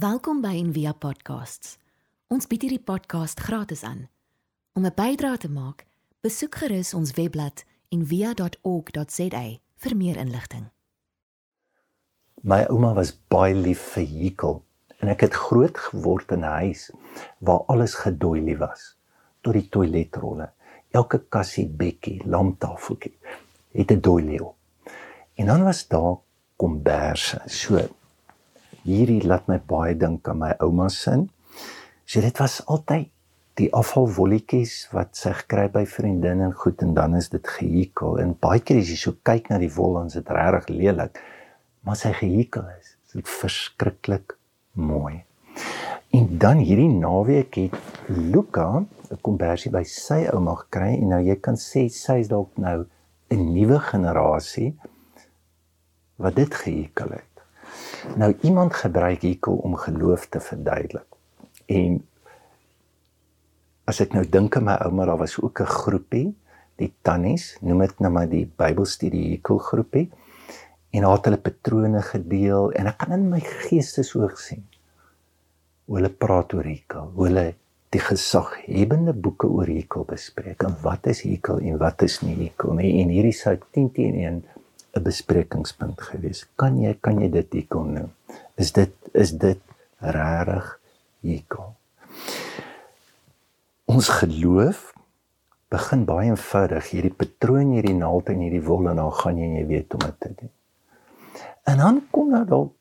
Welkom by Envia Podcasts. Ons bied hierdie podcast gratis aan. Om 'n bydrae te maak, besoek gerus ons webblad en via.org.za vir meer inligting. My ouma was baie lief vir Hikkel en ek het groot geword in 'n huis waar alles gedoilie was. Tot die toiletrolle, elke kassie, bekkie, lamptafeltjie het 'n doilie op. En dan was daar komberse. So hierdie laat my baie dink aan my ouma se. So dit was altyd die afvalwolletjies wat sy gekry by vriendinne en goed en dan is dit gehekel en baie keer as jy so kyk na die wol dan is dit regtig lelik maar sy gehekel is dit verskriklik mooi. En dan hierdie naweek het Luka 'n kombersie by sy ouma gekry en nou jy kan sê sy is dalk nou 'n nuwe generasie wat dit gehekel het nou iemand gebruik hekel om geloof te verduidelik en as ek nou dink aan my ouma, daar was ook 'n groepie, die tannies, noem dit nou maar die Bybelstudie Hekel groepie. En hulle het hulle patrone gedeel en ek kan in my geestesoog sien hoe hulle praat oor Hekel, hoe hulle die gesaghebende boeke oor Hekel bespreek en wat is Hekel en wat is nie Hekel nie. En hierdie sou 10 teen 1 'n besprekingspunt gewees. Kan jy kan jy dit Hekel noem? Is dit is dit regtig Hekel? ons geloof begin baie eenvoudig hierdie patroon hierdie naald en hierdie wol en dan gaan jy en jy weet hoe om dit te doen. En dan kom daar dalk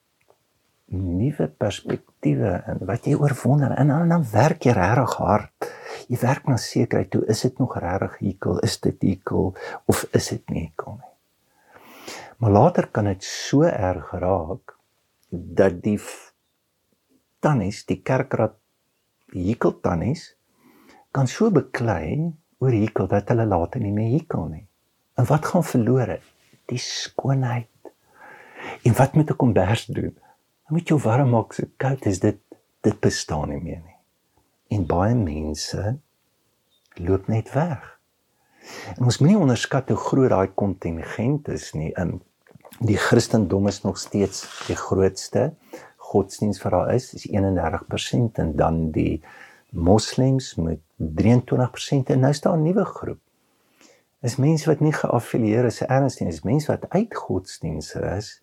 nuwe perspektiewe en wat jy oorwonder en dan, dan werk jy regtig hard. Jy werk na sekerheid toe is dit nog regtig hekel, is dit hekel of is dit nie hekel nie. Maar later kan dit so erg raak dat die tannies, die kerkraad hekel tannies kan so beklei oor hekel dat hulle later nie meer hekel nie. En wat gaan verlore? Die skoonheid. En wat moet 'n kombers doen? Dan moet jy warm maak so koud is dit dit bestaan nie meer nie. En baie mense loop net weg. En ons moenie onderskat hoe groot daai kontingent is nie. Die Christendom is nog steeds die grootste godsdienst wat daar is, is 31% en dan die moslems met 23% en nou staan 'n nuwe groep. Is mense wat nie geaffilieer is erns nie, is mense wat uit godsdienste is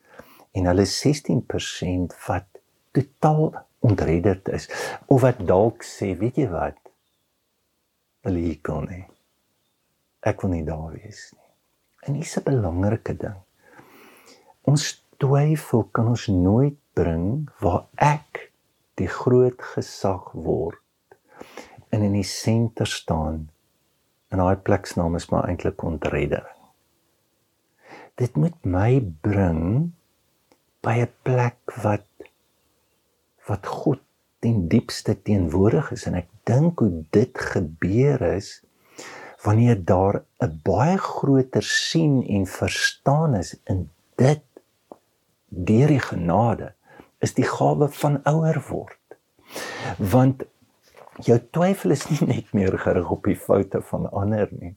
en hulle 16% wat totaal ontredderd is of wat dalk sê, weet jy wat? Hulle kon nie. Ek wil nie daar wees nie. En dis 'n belangrike ding. Ons twyfel kan ons nooit bring waar ek die groot gesag word en in die senter staan. En daai plek se naam is maar eintlik ontreddering. Dit moet my bring by 'n plek wat wat God ten diepste teenwoordig is en ek dink hoe dit gebeur is wanneer daar 'n baie groter sien en verstaan is in dit deur die genade is die gawe van ouer word want jou twyfel is nie net meer gerig op die foute van ander nie.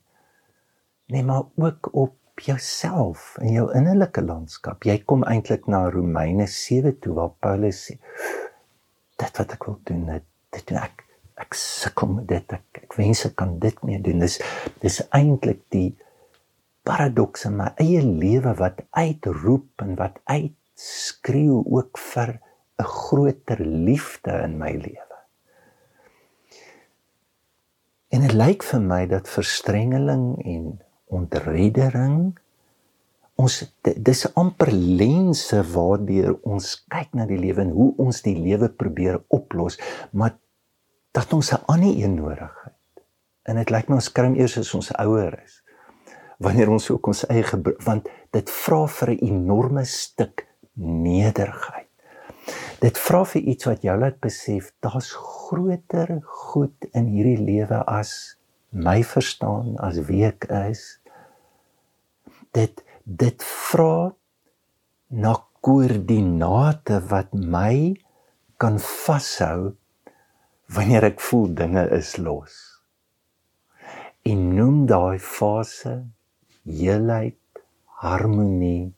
Nee, maar ook op jouself en jou innerlike landskap. Jy kom eintlik na Romeine 7 toe waar Paulus sê dit wat ek wil doen, dit, dit doen ek ek sukkel met dit. Ek, ek wens ek kan dit meer doen. Dis dis eintlik die paradoks in my eie lewe wat uitroep en wat uitskreeu ook vir 'n groter liefde in my lewe. En dit lyk vir my dat verstrengeling en ontreddering ons dis amper lense waardeur ons kyk na die lewe en hoe ons die lewe probeer oplos, maar dat ons 'n ander een nodig het. En dit lyk my ons kry eers as ons ouer is. Wanneer ons ook ons eie want dit vra vir 'n enorme stuk nederigheid. Dit vra vir iets wat jou laat besef daar's groter goed in hierdie lewe as my verstaan as wie ek is. Dit dit vra na koördinate wat my kan vashou wanneer ek voel dinge is los. En noem daai fase heelheid, harmonie.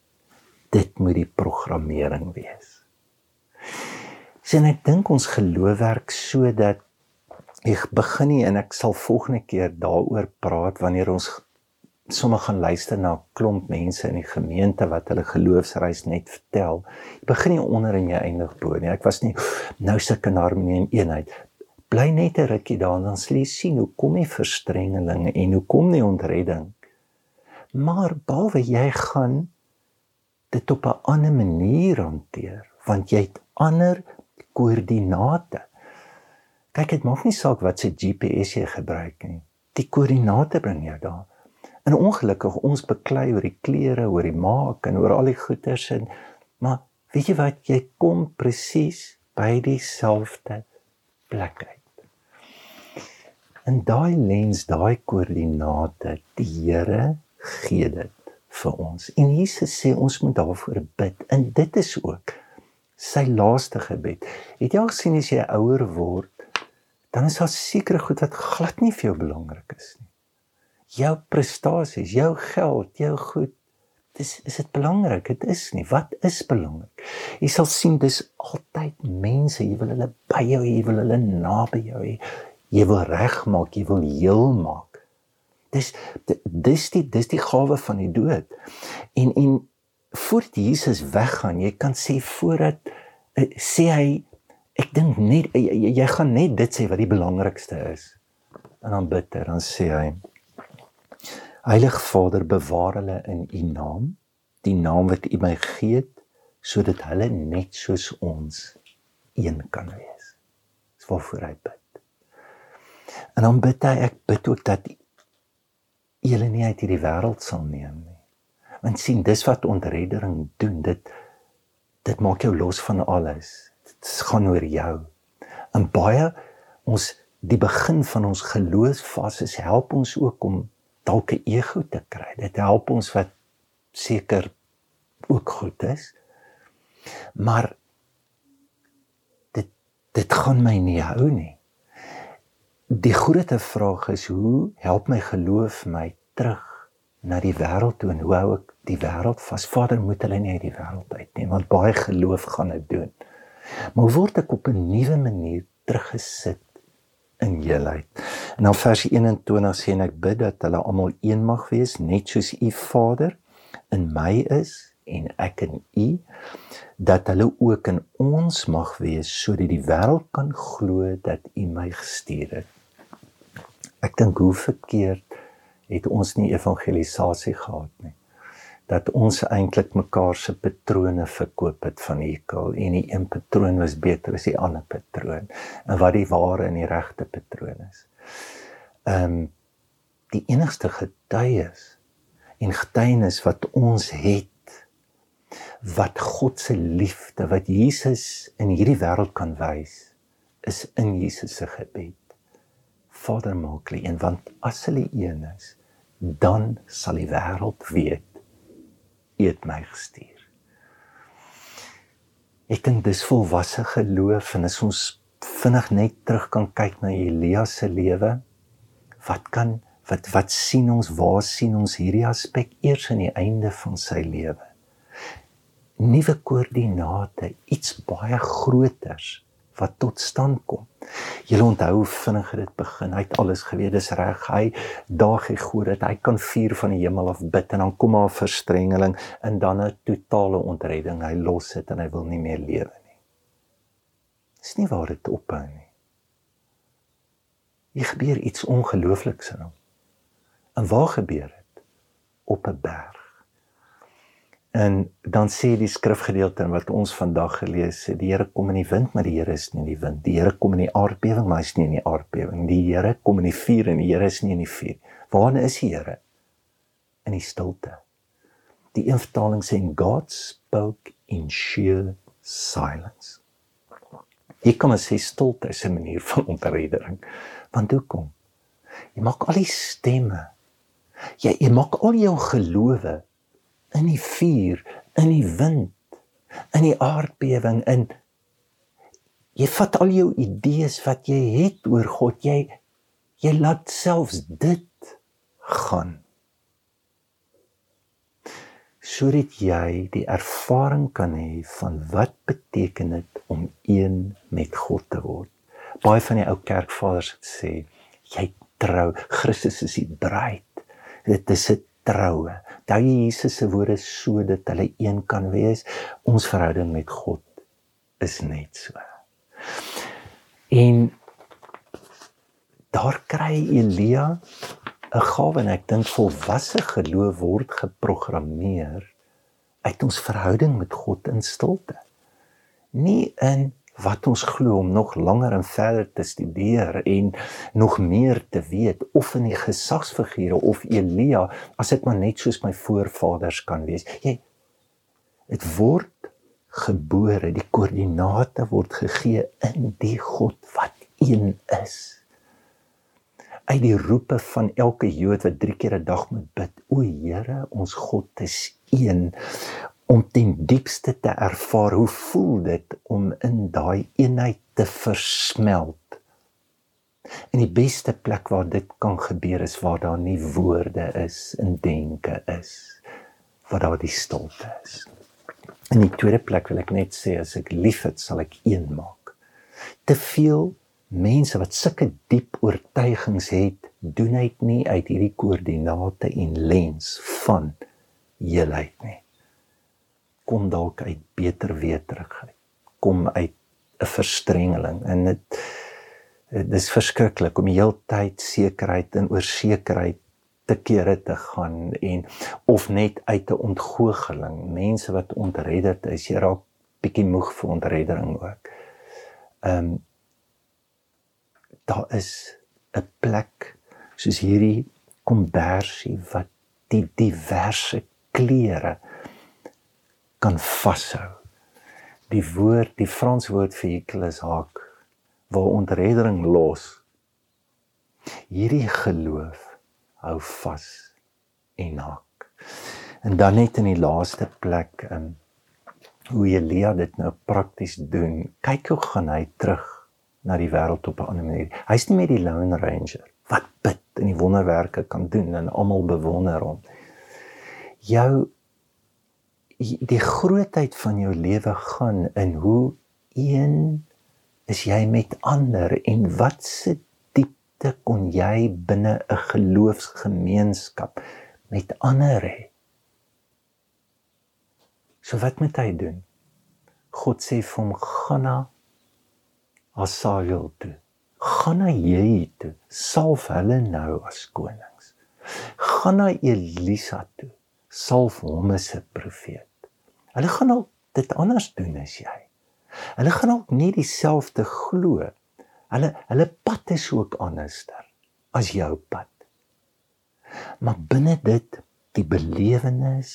Dit moet die programmering wees. Sien ek dink ons geloof werk sodat ek begin nie en ek sal volgende keer daaroor praat wanneer ons sommer gaan luister na 'n klomp mense in die gemeente wat hulle geloofsreis net vertel. Jy begin nie onder en jy eindig bo nie. Ek was nie nou sulke in harmonie en eenheid. Bly net 'n rukkie daar en dan sal jy sien hoe kom die verstrengelinge en hoe kom die ontredding. Maar behalwe jy gaan dit op 'n ander manier hanteer want jy het ander koördinate. Kyk, dit maak nie saak wat se GPS jy gebruik nie. Die koördinate bring jou daar. En ongelukkig ons beklei oor die klere, oor die maak en oor al die goeders en maar weet jy wat jy kom presies by dieselfde plek uit. En daai lens, daai koördinate, die Here gee dit vir ons. En Jesus sê ons moet daarvoor bid. En dit is ook sy laaste gebed. Het jy al gesien as jy ouer word, dan is daar sekere goed wat glad nie vir jou belangrik is nie jou prestasies, jou geld, jou goed. Dis is dit belangrik? Dit is nie. Wat is belangrik? Jy sal sien dis altyd mense, jy wil hulle by jou hê, jy wil hulle naby jou hê. Jy wil regmaak, jy wil heel maak. Dis dis die dis die gawe van die dood. En en voordat Jesus weggaan, jy kan sê voordat uh, sê hy ek dink net jy, jy gaan net dit sê wat die belangrikste is. En dan bid hy, dan sê hy Heilige Vader, bewaar hulle in U naam, die naam wat U my gegee het, sodat hulle net soos ons een kan wees. Dis waarvoor hy bid. En dan bid hy, ek bid ook dat U hulle nie uit hierdie wêreld sal neem nie. Want sien, dis wat ontreddering doen. Dit dit maak jou los van alles. Dit gaan oor jou. En baie ons die begin van ons geloofsfases help ons ook om dalk 'n ego te kry. Dit help ons wat seker ook goed is. Maar dit dit gaan my nie hou nie. Die groot vraag is hoe help my geloof my terug na die wêreld toe en hoe hou ek die wêreld vas? Vader, moet hulle nie uit die wêreld uit nie, want baie geloof gaan dit doen. Maar word ek op 'n nuwe manier teruggesit in heelheid. En dan vers 21 sê en ek bid dat hulle almal een mag wees net soos u Vader in my is en ek in u dat hulle ook in ons mag wees sodat die wêreld kan glo dat u my gestuur het. Ek dink hoe verkeerd het ons nie evangelisasie gehad nie dat ons eintlik mekaar se patrone verkoop het van hekel en die een patroon was beter as die ander patroon en wat die ware en die regte patroon is. Ehm um, die enigste getuies en getuienis wat ons het wat God se liefde wat Jesus in hierdie wêreld kan wys is in Jesus se gebed. Vader maak hulle een want as hulle een is dan sal die wêreld weet U het my gestuur. Ek dink dis volwasse geloof en as ons vinnig net terug kan kyk na Elia se lewe, wat kan wat wat sien ons waar sien ons hierdie aspek eers in die einde van sy lewe? Nuwe koördinate, iets baie groters wat tot stand kom. Julle onthou vinnig dit begin. Hy het alles geweet, dis reg. Hy daag hy God dat hy kan vuur van die hemel af bid en dan kom maar 'n verstrengeling en dan 'n totale ontredding. Hy los dit en hy wil nie meer lewe nie. Dis nie waar dit ophou nie. Hier gebeur iets ongeloofliks in hom. En waar gebeur dit? Op 'n berg. En dan sê die skrifgedeelte wat ons vandag gelees het, die Here kom in die wind, maar die Here is nie in die wind. Die Here kom in die aardbewing, maar hy is nie in die aardbewing. Die Here kom in die vuur en die Here is nie in die vuur. Waar is die Here? In die stilte. Die een vertaling sê God spoke in sheer silence. Ek kom as stilte is 'n manier van ontreddering. Want hoekom? Jy maak al die stemme. Jy jy maak al jou gelowe in die vuur, in die wind, in die aardbewing in jy vat al jou idees wat jy het oor God, jy jy laat selfs dit gaan. sodat jy die ervaring kan hê van wat beteken dit om een met God te word. Baie van die ou kerkvaders het sê jy trou, Christus is die bruid. Dit is 'n troue. Daai Jesus se woorde so dat hulle een kan wees. Ons verhouding met God is net so. En daar kry Elia 'n gawe en ek dink volwasse geloof word geprogrammeer uit ons verhouding met God in stilte. Nie in wat ons glo om nog langer en verder te studeer en nog meer te weet of in die gesagsfigure of Elia as dit maar net soos my voorvaders kan wees. Jy dit word gebore, die koördinate word gegee in die God wat een is uit die roepe van elke Jood wat 3 keer 'n dag moet bid. O Here, ons God is een om ten diepste te ervaar hoe voel dit om in daai eenheid te versmelt. En die beste plek waar dit kan gebeur is waar daar nie woorde is en denke is, waar daar die stilte is. In die tweede plek wil ek net sê as ek liefhet, sal ek een maak. Te veel mense wat sulke diep oortuigings het, doen dit nie uit hierdie koördinate en lens van heelheid nie. Kom dalk uit beter weterigheid. Kom uit 'n verstrengeling en dit dis verskriklik om die hele tyd sekerheid en oorsekerheid te kere te gaan en of net uit 'n ontgoocheling mense wat ontredderd is jy raak bietjie moeg vir ontreddering ook. Ehm um, daar is 'n plek soos hierdie kombersie wat die diverse kleure kan vashou. Die woord, die Frans woord vir hikel is haak waar ontreddering los. Hierdie geloof hou vas en haak. En dan net in die laaste plek in um, hoe Elia dit nou prakties doen. Kyk hoe gaan hy terug na die wêreld op 'n ander manier. Hy's nie meer die lone ranger wat bid en die wonderwerke kan doen en almal bewonder hom. Jou die grootheid van jou lewe gaan in hoe een is jy met ander en wat se diepte kon jy binne 'n geloofsgemeenskap met ander hê? So wat moet hy doen? God sê vir hom gaan na Asael toe. Gaan na jy toe. Salf hulle nou as konings. Gaan na Elisa toe. Salf hom as 'n profeet. Hulle gaan al dit anders doen as jy. Hulle gaan ook nie dieselfde glo. Hulle hulle pad is ook anderster as jou pad. Maar binne dit die belewenis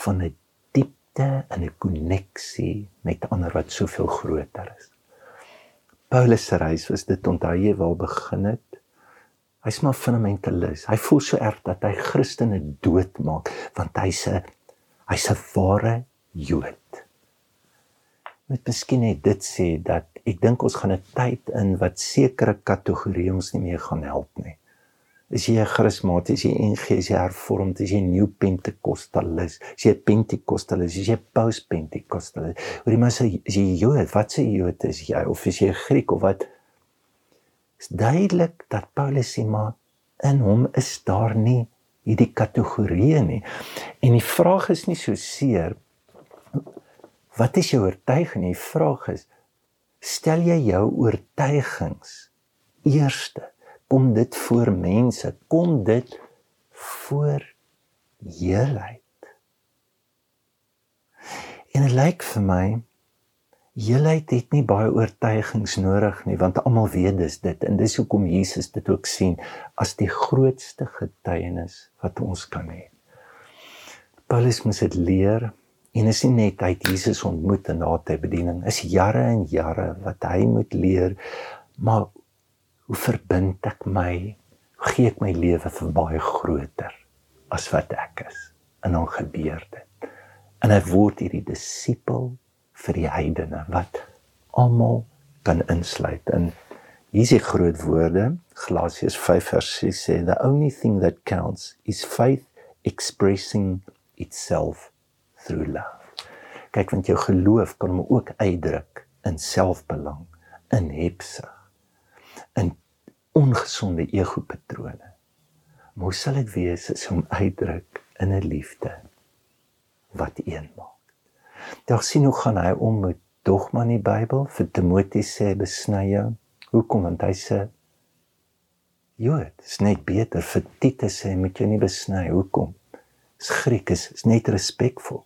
van 'n diepte en 'n koneksie met ander wat soveel groter is. Paulus se reis was dit onthou jy waar begin het. Hy's maar fundamentalis. Hy voel so erg dat hy Christene doodmaak want hy's 'n hy's 'n ware Jood. Met miskien net dit sê dat ek dink ons gaan 'n tyd in wat sekere kategorieë ons nie meer gaan help nie. Is jy 'n charismaties, jy NG, is jy hervormd, is jy new pentecostalist, is jy pentekostalist, is jy post-pentekostalist? Hoor jy maar sê is jy Jood, wat sê Jood is jy of is jy Griek of wat? Is duidelik dat Paulus sê maar in hom is daar nie hierdie kategorieë nie. En die vraag is nie so seer wat is jou oortuiging? Die vraag is stel jy jou oortuigings eerste kom dit voor mense, kom dit voor heelheid. En dit lyk vir my heelheid het nie baie oortuigings nodig nie, want almal weet dis dit. En dis hoekom Jesus dit ook sien as die grootste getuienis wat ons kan hê. Paulus moet dit leer en is nie net hy het Jesus ontmoet en na te bediening. Is jare en jare wat hy moet leer maar hoe verbind ek my? Gee ek my lewe vir baie groter as wat ek is? En dan gebeur dit. En hy word hierdie disipel vir die heidene wat almal kan insluit in hier's die groot woorde Galasiërs 5 vers 6 sê the only thing that counts is faith expressing itself through love. Kyk want jou geloof kan hom ook uitdruk in selfbelang, in hebsug, in ongesonde ego-patrone. Hoe sal dit wees as hom uitdruk in 'n liefde wat een maak? Daar sien hoe gaan hy om met dogma in die Bybel vir Timoteus sê besny jou. Hoekom want hy sê Jood, is net beter vir Titus sê moet jy nie besny. Hoekom? Is Griek is, is net respekvol.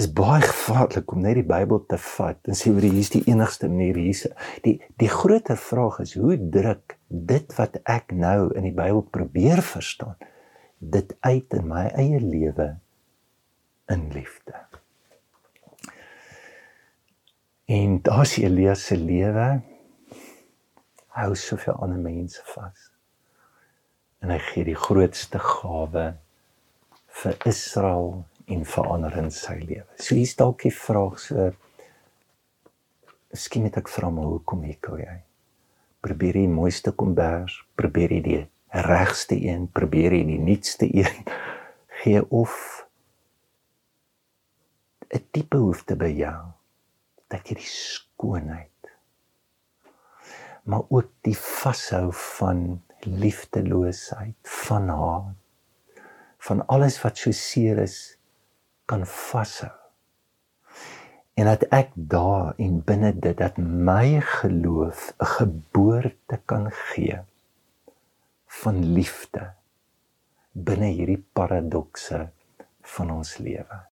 Is baie gevaarlik om net die Bybel te vat en sê oor hier's die enigste manier hierse. Die die groter vraag is hoe druk dit wat ek nou in die Bybel probeer verstaan dit uit in my eie lewe in liefde. En daar's Elias se lewe hou soveel ander mense vas. En hy gee die grootste gawe vir Israel en verander in sy lewe. So hier's dalk die vraag so Miskien het ek vra maar hoekom ek ou jy? Probeer die mooiste kombers, probeer jy die regste een, probeer jy die nuutste een gee of 'n diepe behoefte by jou dat jy die skoonheid maar ook die vashou van liefdeloosheid, van haat, van alles wat so seer is kan vashou. En dat ek daar en binne dit dat my geloof 'n geboorte kan gee van liefde binne hierdie paradokse van ons lewe.